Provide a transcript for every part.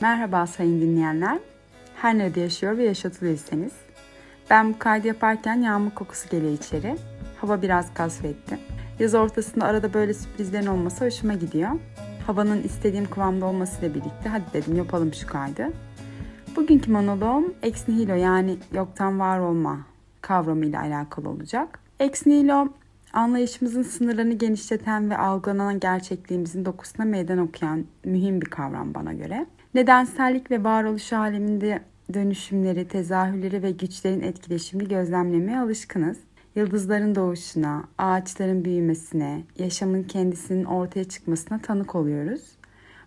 Merhaba sayın dinleyenler. Her nerede yaşıyor ve yaşatılıyorsanız. Ben bu kaydı yaparken yağmur kokusu geliyor içeri. Hava biraz kasvetli. Yaz ortasında arada böyle sürprizlerin olması hoşuma gidiyor. Havanın istediğim kıvamda olmasıyla birlikte hadi dedim yapalım şu kaydı. Bugünkü monoloğum ex nihilo yani yoktan var olma kavramıyla alakalı olacak. Ex nihilo anlayışımızın sınırlarını genişleten ve algılanan gerçekliğimizin dokusuna meydan okuyan mühim bir kavram bana göre. Nedensellik ve varoluş aleminde dönüşümleri, tezahürleri ve güçlerin etkileşimini gözlemlemeye alışkınız. Yıldızların doğuşuna, ağaçların büyümesine, yaşamın kendisinin ortaya çıkmasına tanık oluyoruz.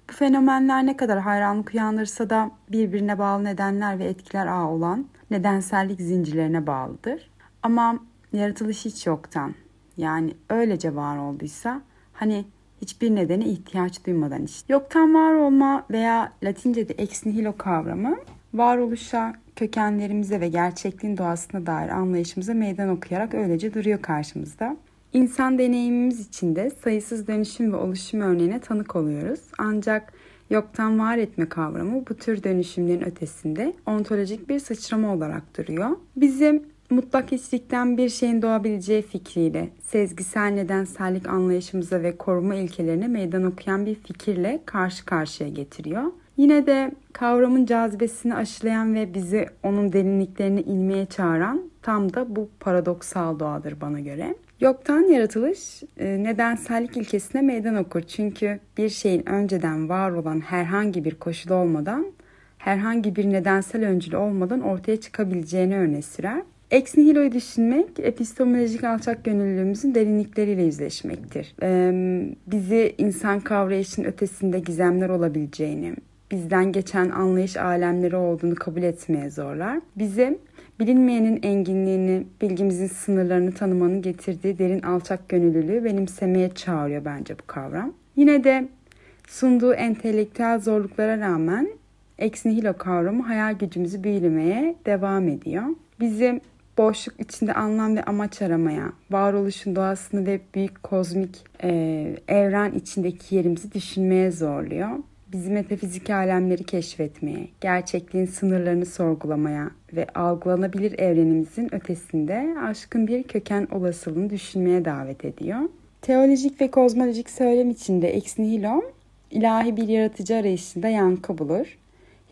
Bu fenomenler ne kadar hayranlık uyandırsa da birbirine bağlı nedenler ve etkiler ağı olan nedensellik zincirlerine bağlıdır. Ama yaratılış hiç yoktan, yani öylece var olduysa hani hiçbir nedene ihtiyaç duymadan işte. Yoktan var olma veya Latince'de ex nihilo kavramı varoluşa, kökenlerimize ve gerçekliğin doğasına dair anlayışımıza meydan okuyarak öylece duruyor karşımızda. İnsan deneyimimiz içinde sayısız dönüşüm ve oluşum örneğine tanık oluyoruz. Ancak yoktan var etme kavramı bu tür dönüşümlerin ötesinde ontolojik bir sıçrama olarak duruyor. Bizim mutlak hiçlikten bir şeyin doğabileceği fikriyle, sezgisel nedensellik anlayışımıza ve koruma ilkelerine meydan okuyan bir fikirle karşı karşıya getiriyor. Yine de kavramın cazibesini aşılayan ve bizi onun derinliklerine inmeye çağıran tam da bu paradoksal doğadır bana göre. Yoktan yaratılış e, nedensellik ilkesine meydan okur. Çünkü bir şeyin önceden var olan herhangi bir koşulu olmadan, herhangi bir nedensel öncülü olmadan ortaya çıkabileceğini öne sürer. Ex nihilo'yu düşünmek epistemolojik alçak gönüllülüğümüzün derinlikleriyle yüzleşmektir. Bizi insan kavrayışın ötesinde gizemler olabileceğini, bizden geçen anlayış alemleri olduğunu kabul etmeye zorlar. Bize bilinmeyenin enginliğini, bilgimizin sınırlarını tanımanın getirdiği derin alçak gönüllülüğü benimsemeye çağırıyor bence bu kavram. Yine de sunduğu entelektüel zorluklara rağmen ex nihilo kavramı hayal gücümüzü büyülemeye devam ediyor. Bizi boşluk içinde anlam ve amaç aramaya, varoluşun doğasını ve büyük kozmik e, evren içindeki yerimizi düşünmeye zorluyor. Bizi metafizik alemleri keşfetmeye, gerçekliğin sınırlarını sorgulamaya ve algılanabilir evrenimizin ötesinde aşkın bir köken olasılığını düşünmeye davet ediyor. Teolojik ve kozmolojik söylem içinde ex nihilo, ilahi bir yaratıcı arayışında yankı bulur.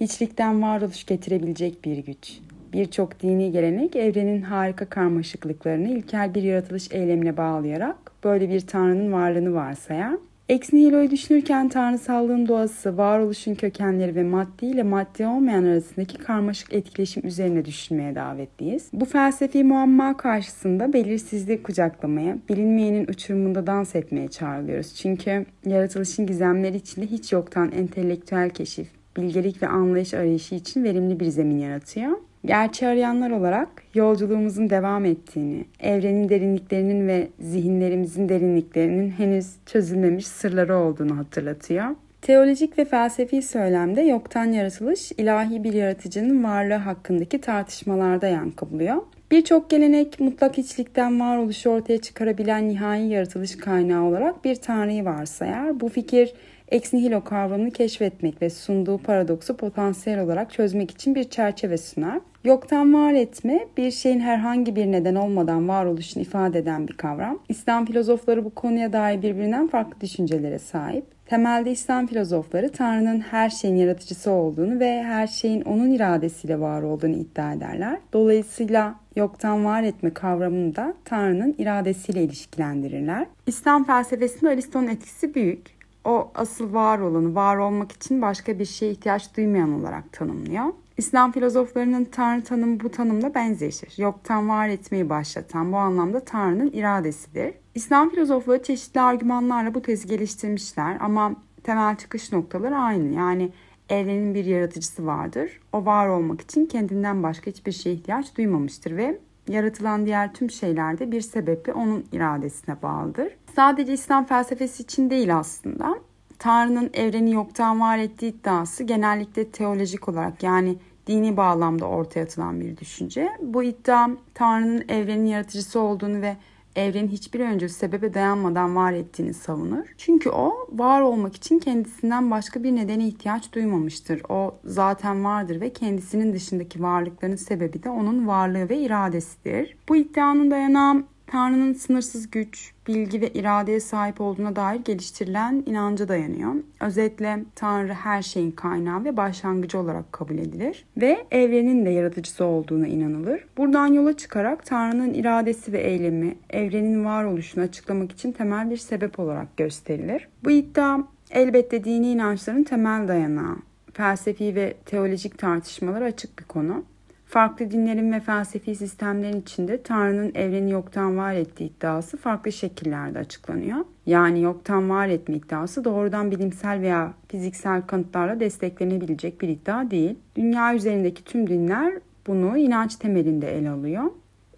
Hiçlikten varoluş getirebilecek bir güç. Birçok dini gelenek evrenin harika karmaşıklıklarını ilkel bir yaratılış eylemine bağlayarak böyle bir tanrının varlığını varsayar. Ex düşünürken tanrısallığın doğası, varoluşun kökenleri ve maddi ile maddi olmayan arasındaki karmaşık etkileşim üzerine düşünmeye davetliyiz. Bu felsefi muamma karşısında belirsizliği kucaklamaya, bilinmeyenin uçurumunda dans etmeye çağrılıyoruz. Çünkü yaratılışın gizemleri içinde hiç yoktan entelektüel keşif, bilgelik ve anlayış arayışı için verimli bir zemin yaratıyor. Gerçi arayanlar olarak yolculuğumuzun devam ettiğini, evrenin derinliklerinin ve zihinlerimizin derinliklerinin henüz çözülmemiş sırları olduğunu hatırlatıyor. Teolojik ve felsefi söylemde yoktan yaratılış, ilahi bir yaratıcının varlığı hakkındaki tartışmalarda yankı buluyor. Birçok gelenek mutlak içlikten varoluşu ortaya çıkarabilen nihai yaratılış kaynağı olarak bir tanrıyı varsayar. Bu fikir ex nihilo kavramını keşfetmek ve sunduğu paradoksu potansiyel olarak çözmek için bir çerçeve sunar. Yoktan var etme, bir şeyin herhangi bir neden olmadan varoluşunu ifade eden bir kavram. İslam filozofları bu konuya dair birbirinden farklı düşüncelere sahip. Temelde İslam filozofları Tanrı'nın her şeyin yaratıcısı olduğunu ve her şeyin onun iradesiyle var olduğunu iddia ederler. Dolayısıyla yoktan var etme kavramını da Tanrı'nın iradesiyle ilişkilendirirler. İslam felsefesinde Aristo'nun etkisi büyük o asıl var olanı, var olmak için başka bir şeye ihtiyaç duymayan olarak tanımlıyor. İslam filozoflarının Tanrı tanımı bu tanımla benzeşir. Yoktan var etmeyi başlatan bu anlamda Tanrı'nın iradesidir. İslam filozofları çeşitli argümanlarla bu tezi geliştirmişler ama temel çıkış noktaları aynı. Yani evrenin bir yaratıcısı vardır. O var olmak için kendinden başka hiçbir şeye ihtiyaç duymamıştır ve yaratılan diğer tüm şeylerde bir sebeple onun iradesine bağlıdır. Sadece İslam felsefesi için değil aslında. Tanrı'nın evreni yoktan var ettiği iddiası genellikle teolojik olarak yani dini bağlamda ortaya atılan bir düşünce. Bu iddia Tanrı'nın evrenin yaratıcısı olduğunu ve evrenin hiçbir öncül sebebe dayanmadan var ettiğini savunur. Çünkü o var olmak için kendisinden başka bir nedene ihtiyaç duymamıştır. O zaten vardır ve kendisinin dışındaki varlıkların sebebi de onun varlığı ve iradesidir. Bu iddianın dayanağı Tanrı'nın sınırsız güç, bilgi ve iradeye sahip olduğuna dair geliştirilen inanca dayanıyor. Özetle Tanrı her şeyin kaynağı ve başlangıcı olarak kabul edilir ve evrenin de yaratıcısı olduğuna inanılır. Buradan yola çıkarak Tanrı'nın iradesi ve eylemi evrenin varoluşunu açıklamak için temel bir sebep olarak gösterilir. Bu iddia elbette dini inançların temel dayanağı. Felsefi ve teolojik tartışmalar açık bir konu. Farklı dinlerin ve felsefi sistemlerin içinde Tanrı'nın evreni yoktan var ettiği iddiası farklı şekillerde açıklanıyor. Yani yoktan var etme iddiası doğrudan bilimsel veya fiziksel kanıtlarla desteklenebilecek bir iddia değil. Dünya üzerindeki tüm dinler bunu inanç temelinde ele alıyor.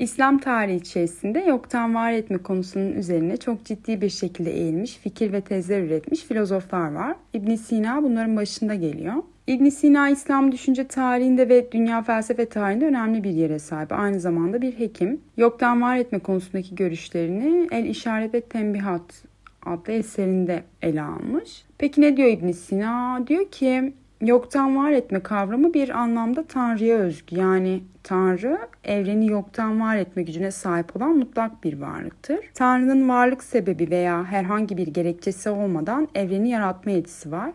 İslam tarihi içerisinde yoktan var etme konusunun üzerine çok ciddi bir şekilde eğilmiş fikir ve tezler üretmiş filozoflar var. İbn Sina bunların başında geliyor. İbn Sina İslam düşünce tarihinde ve dünya felsefe tarihinde önemli bir yere sahip. Aynı zamanda bir hekim. Yoktan var etme konusundaki görüşlerini El İşaret ve Tembihat adlı eserinde ele almış. Peki ne diyor İbn Sina? Diyor ki yoktan var etme kavramı bir anlamda Tanrı'ya özgü. Yani Tanrı evreni yoktan var etme gücüne sahip olan mutlak bir varlıktır. Tanrı'nın varlık sebebi veya herhangi bir gerekçesi olmadan evreni yaratma yetisi var.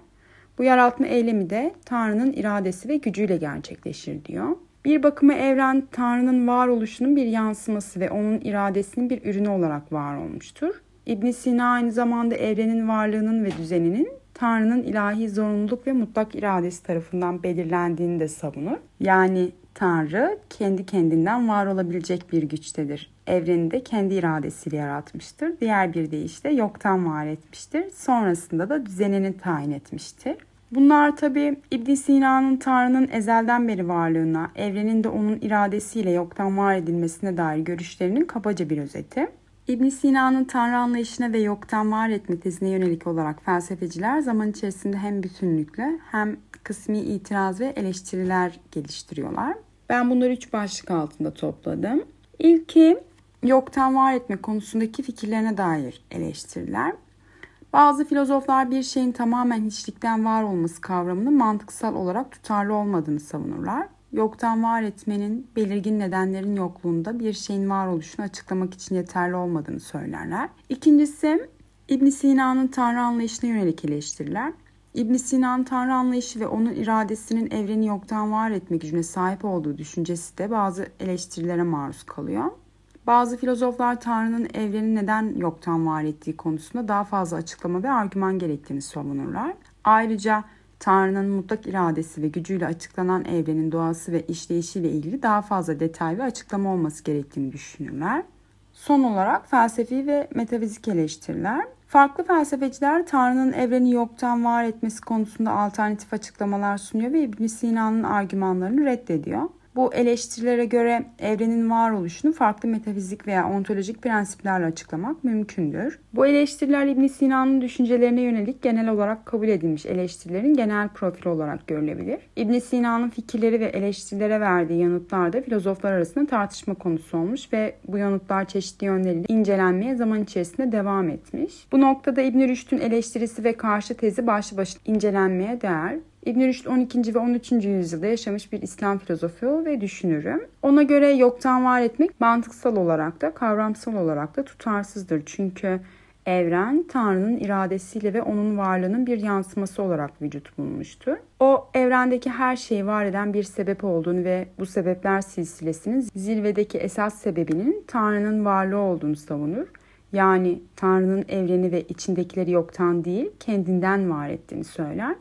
Bu yaratma eylemi de Tanrı'nın iradesi ve gücüyle gerçekleşir diyor. Bir bakıma evren Tanrı'nın varoluşunun bir yansıması ve onun iradesinin bir ürünü olarak var olmuştur. İbn Sina aynı zamanda evrenin varlığının ve düzeninin Tanrı'nın ilahi zorunluluk ve mutlak iradesi tarafından belirlendiğini de savunur. Yani Tanrı kendi kendinden var olabilecek bir güçtedir. Evreni de kendi iradesiyle yaratmıştır. Diğer bir deyişle yoktan var etmiştir. Sonrasında da düzenini tayin etmiştir. Bunlar tabi İbn Sina'nın Tanrı'nın ezelden beri varlığına, evrenin de onun iradesiyle yoktan var edilmesine dair görüşlerinin kabaca bir özeti. İbn Sina'nın Tanrı anlayışına ve yoktan var etme tezine yönelik olarak felsefeciler zaman içerisinde hem bütünlükle hem kısmi itiraz ve eleştiriler geliştiriyorlar. Ben bunları üç başlık altında topladım. İlki yoktan var etme konusundaki fikirlerine dair eleştiriler. Bazı filozoflar bir şeyin tamamen hiçlikten var olması kavramının mantıksal olarak tutarlı olmadığını savunurlar. Yoktan var etmenin belirgin nedenlerin yokluğunda bir şeyin varoluşunu açıklamak için yeterli olmadığını söylerler. İkincisi İbn Sina'nın tanrı anlayışına yönelik eleştiriler. İbn Sina'nın tanrı anlayışı ve onun iradesinin evreni yoktan var etme gücüne sahip olduğu düşüncesi de bazı eleştirilere maruz kalıyor. Bazı filozoflar Tanrı'nın evreni neden yoktan var ettiği konusunda daha fazla açıklama ve argüman gerektiğini savunurlar. Ayrıca Tanrı'nın mutlak iradesi ve gücüyle açıklanan evrenin doğası ve işleyişiyle ilgili daha fazla detay ve açıklama olması gerektiğini düşünürler. Son olarak felsefi ve metafizik eleştiriler. Farklı felsefeciler Tanrı'nın evreni yoktan var etmesi konusunda alternatif açıklamalar sunuyor ve İbn Sina'nın argümanlarını reddediyor. Bu eleştirilere göre evrenin varoluşunu farklı metafizik veya ontolojik prensiplerle açıklamak mümkündür. Bu eleştiriler İbn Sina'nın düşüncelerine yönelik genel olarak kabul edilmiş eleştirilerin genel profili olarak görülebilir. İbn Sina'nın fikirleri ve eleştirilere verdiği yanıtlar da filozoflar arasında tartışma konusu olmuş ve bu yanıtlar çeşitli yönleriyle incelenmeye zaman içerisinde devam etmiş. Bu noktada İbn Rüşd'ün eleştirisi ve karşı tezi başlı başına incelenmeye değer. İbn Rüşd 12. ve 13. yüzyılda yaşamış bir İslam filozofu ve düşünürü. Ona göre yoktan var etmek mantıksal olarak da kavramsal olarak da tutarsızdır. Çünkü evren Tanrı'nın iradesiyle ve onun varlığının bir yansıması olarak vücut bulmuştur. O evrendeki her şeyi var eden bir sebep olduğunu ve bu sebepler silsilesinin zirvedeki esas sebebinin Tanrı'nın varlığı olduğunu savunur. Yani Tanrı'nın evreni ve içindekileri yoktan değil, kendinden var ettiğini söyler.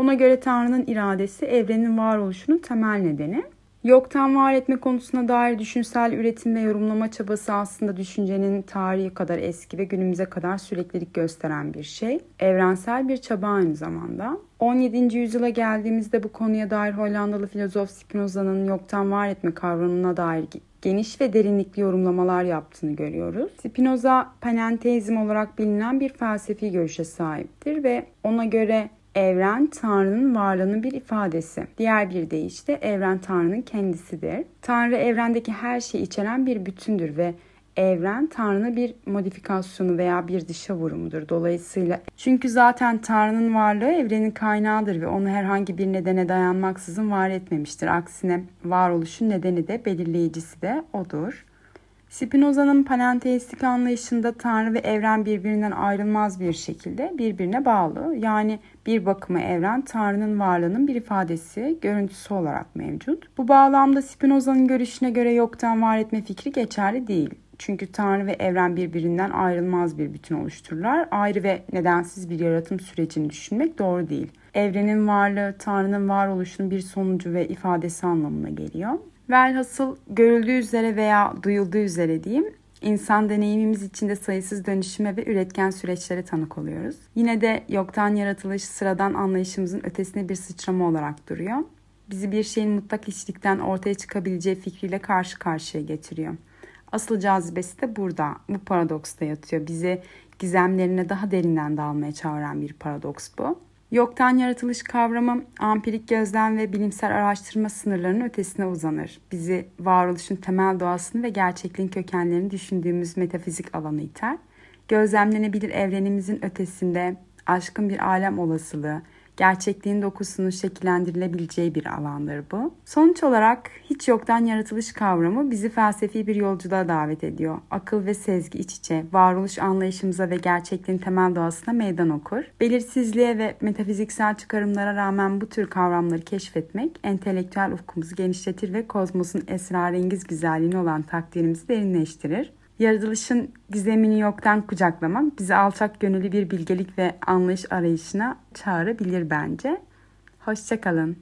Ona göre Tanrı'nın iradesi evrenin varoluşunun temel nedeni. Yoktan var etme konusuna dair düşünsel üretim ve yorumlama çabası aslında düşüncenin tarihi kadar eski ve günümüze kadar süreklilik gösteren bir şey. Evrensel bir çaba aynı zamanda. 17. yüzyıla geldiğimizde bu konuya dair Hollandalı filozof Spinoza'nın yoktan var etme kavramına dair geniş ve derinlikli yorumlamalar yaptığını görüyoruz. Spinoza panenteizm olarak bilinen bir felsefi görüşe sahiptir ve ona göre Evren Tanrı'nın varlığının bir ifadesi. Diğer bir deyişle evren Tanrı'nın kendisidir. Tanrı evrendeki her şeyi içeren bir bütündür ve evren Tanrı'nın bir modifikasyonu veya bir dışa vurumudur. Dolayısıyla çünkü zaten Tanrı'nın varlığı evrenin kaynağıdır ve onu herhangi bir nedene dayanmaksızın var etmemiştir. Aksine varoluşun nedeni de belirleyicisi de odur. Spinoza'nın panenteistik anlayışında Tanrı ve evren birbirinden ayrılmaz bir şekilde birbirine bağlı. Yani bir bakıma evren Tanrı'nın varlığının bir ifadesi, görüntüsü olarak mevcut. Bu bağlamda Spinoza'nın görüşüne göre yoktan var etme fikri geçerli değil. Çünkü Tanrı ve evren birbirinden ayrılmaz bir bütün oluştururlar. Ayrı ve nedensiz bir yaratım sürecini düşünmek doğru değil. Evrenin varlığı Tanrı'nın varoluşunun bir sonucu ve ifadesi anlamına geliyor. Velhasıl görüldüğü üzere veya duyulduğu üzere diyeyim insan deneyimimiz içinde sayısız dönüşüme ve üretken süreçlere tanık oluyoruz. Yine de yoktan yaratılış sıradan anlayışımızın ötesine bir sıçrama olarak duruyor. Bizi bir şeyin mutlak içlikten ortaya çıkabileceği fikriyle karşı karşıya getiriyor. Asıl cazibesi de burada, bu paradoksta yatıyor. Bizi gizemlerine daha derinden dalmaya çağıran bir paradoks bu. Yoktan yaratılış kavramı ampirik gözlem ve bilimsel araştırma sınırlarının ötesine uzanır. Bizi varoluşun temel doğasını ve gerçekliğin kökenlerini düşündüğümüz metafizik alanı iter. Gözlemlenebilir evrenimizin ötesinde aşkın bir alem olasılığı, gerçekliğin dokusunun şekillendirilebileceği bir alandır bu. Sonuç olarak hiç yoktan yaratılış kavramı bizi felsefi bir yolculuğa davet ediyor. Akıl ve sezgi iç içe, varoluş anlayışımıza ve gerçekliğin temel doğasına meydan okur. Belirsizliğe ve metafiziksel çıkarımlara rağmen bu tür kavramları keşfetmek, entelektüel ufkumuzu genişletir ve kozmosun esrarengiz güzelliğini olan takdirimizi derinleştirir. Yaratılışın gizemini yoktan kucaklamak bizi alçak gönüllü bir bilgelik ve anlayış arayışına çağırabilir bence. Hoşçakalın.